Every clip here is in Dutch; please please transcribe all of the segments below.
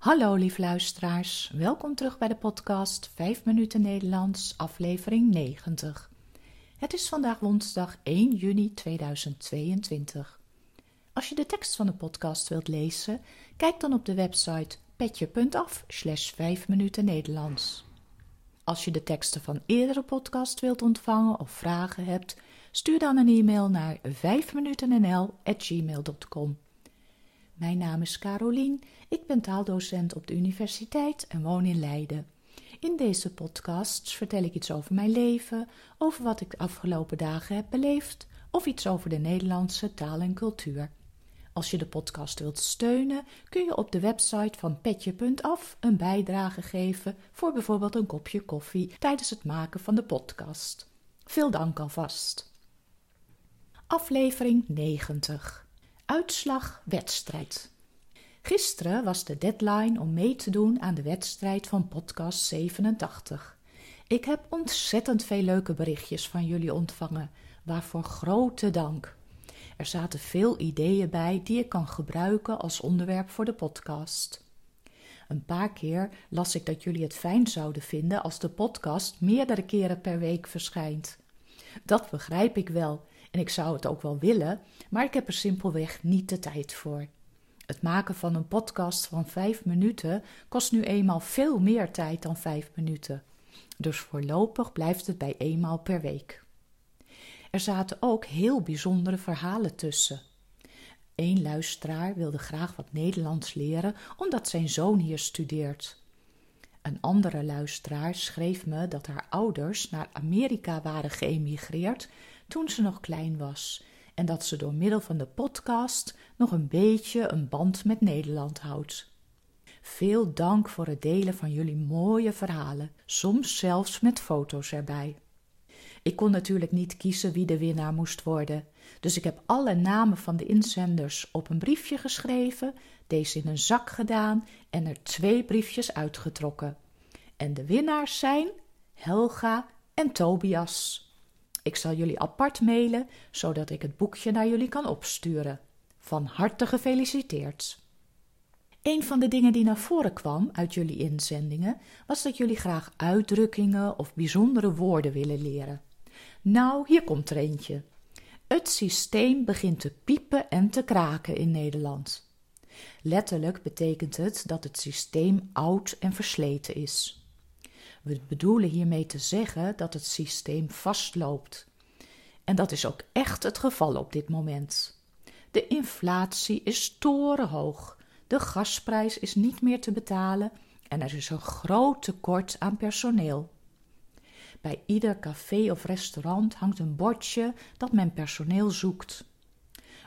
Hallo lief luisteraars, welkom terug bij de podcast 5 minuten Nederlands, aflevering 90. Het is vandaag woensdag 1 juni 2022. Als je de tekst van de podcast wilt lezen, kijk dan op de website petje.af slash 5 minuten Nederlands. Als je de teksten van eerdere podcast wilt ontvangen of vragen hebt, stuur dan een e-mail naar 5minutennl.gmail.com. Mijn naam is Carolien, ik ben taaldocent op de universiteit en woon in Leiden. In deze podcasts vertel ik iets over mijn leven, over wat ik de afgelopen dagen heb beleefd of iets over de Nederlandse taal en cultuur. Als je de podcast wilt steunen, kun je op de website van petje.af een bijdrage geven voor bijvoorbeeld een kopje koffie tijdens het maken van de podcast. Veel dank alvast. Aflevering 90. Uitslag wedstrijd. Gisteren was de deadline om mee te doen aan de wedstrijd van podcast 87. Ik heb ontzettend veel leuke berichtjes van jullie ontvangen, waarvoor grote dank. Er zaten veel ideeën bij die ik kan gebruiken als onderwerp voor de podcast. Een paar keer las ik dat jullie het fijn zouden vinden als de podcast meerdere keren per week verschijnt. Dat begrijp ik wel en ik zou het ook wel willen, maar ik heb er simpelweg niet de tijd voor. Het maken van een podcast van vijf minuten kost nu eenmaal veel meer tijd dan vijf minuten. Dus voorlopig blijft het bij eenmaal per week. Er zaten ook heel bijzondere verhalen tussen. Eén luisteraar wilde graag wat Nederlands leren omdat zijn zoon hier studeert. Een andere luisteraar schreef me dat haar ouders naar Amerika waren geëmigreerd toen ze nog klein was en dat ze door middel van de podcast nog een beetje een band met Nederland houdt. Veel dank voor het delen van jullie mooie verhalen, soms zelfs met foto's erbij. Ik kon natuurlijk niet kiezen wie de winnaar moest worden, dus ik heb alle namen van de inzenders op een briefje geschreven, deze in een zak gedaan en er twee briefjes uitgetrokken. En de winnaars zijn Helga en Tobias. Ik zal jullie apart mailen, zodat ik het boekje naar jullie kan opsturen. Van harte gefeliciteerd. Een van de dingen die naar voren kwam uit jullie inzendingen was dat jullie graag uitdrukkingen of bijzondere woorden willen leren. Nou, hier komt er eentje. Het systeem begint te piepen en te kraken in Nederland. Letterlijk betekent het dat het systeem oud en versleten is. We bedoelen hiermee te zeggen dat het systeem vastloopt. En dat is ook echt het geval op dit moment. De inflatie is torenhoog, de gasprijs is niet meer te betalen en er is een groot tekort aan personeel. Bij ieder café of restaurant hangt een bordje dat men personeel zoekt.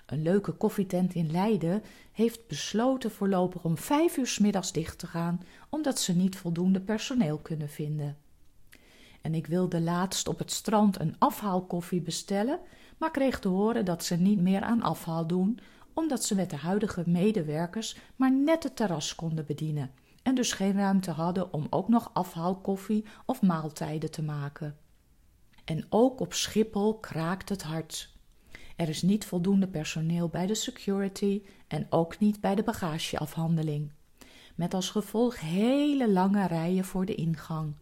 Een leuke koffietent in Leiden heeft besloten voorlopig om vijf uur s middags dicht te gaan, omdat ze niet voldoende personeel kunnen vinden. En ik wilde laatst op het strand een afhaalkoffie bestellen, maar kreeg te horen dat ze niet meer aan afhaal doen, omdat ze met de huidige medewerkers maar net het terras konden bedienen en dus geen ruimte hadden om ook nog afhaalkoffie of maaltijden te maken. En ook op Schiphol kraakt het hard. Er is niet voldoende personeel bij de security en ook niet bij de bagageafhandeling. Met als gevolg hele lange rijen voor de ingang.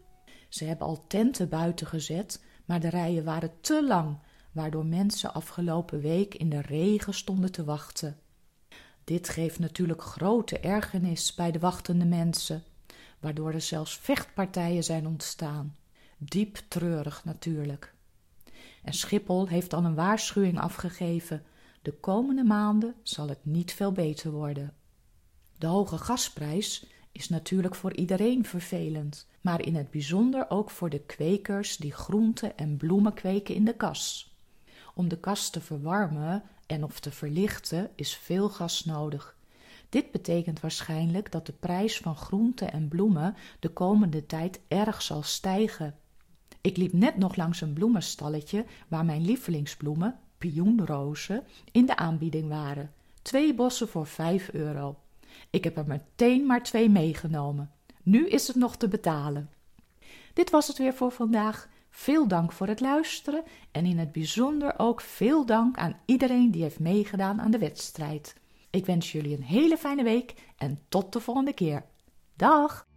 Ze hebben al tenten buiten gezet, maar de rijen waren te lang, waardoor mensen afgelopen week in de regen stonden te wachten. Dit geeft natuurlijk grote ergernis bij de wachtende mensen, waardoor er zelfs vechtpartijen zijn ontstaan. Diep treurig natuurlijk. En Schiphol heeft dan een waarschuwing afgegeven: de komende maanden zal het niet veel beter worden. De hoge gasprijs is natuurlijk voor iedereen vervelend, maar in het bijzonder ook voor de kwekers die groenten en bloemen kweken in de kas. Om de kas te verwarmen en of te verlichten is veel gas nodig. Dit betekent waarschijnlijk dat de prijs van groenten en bloemen de komende tijd erg zal stijgen. Ik liep net nog langs een bloemenstalletje waar mijn lievelingsbloemen, pioenrozen, in de aanbieding waren. Twee bossen voor vijf euro. Ik heb er meteen maar twee meegenomen. Nu is het nog te betalen. Dit was het weer voor vandaag. Veel dank voor het luisteren en in het bijzonder ook veel dank aan iedereen die heeft meegedaan aan de wedstrijd. Ik wens jullie een hele fijne week en tot de volgende keer. Dag!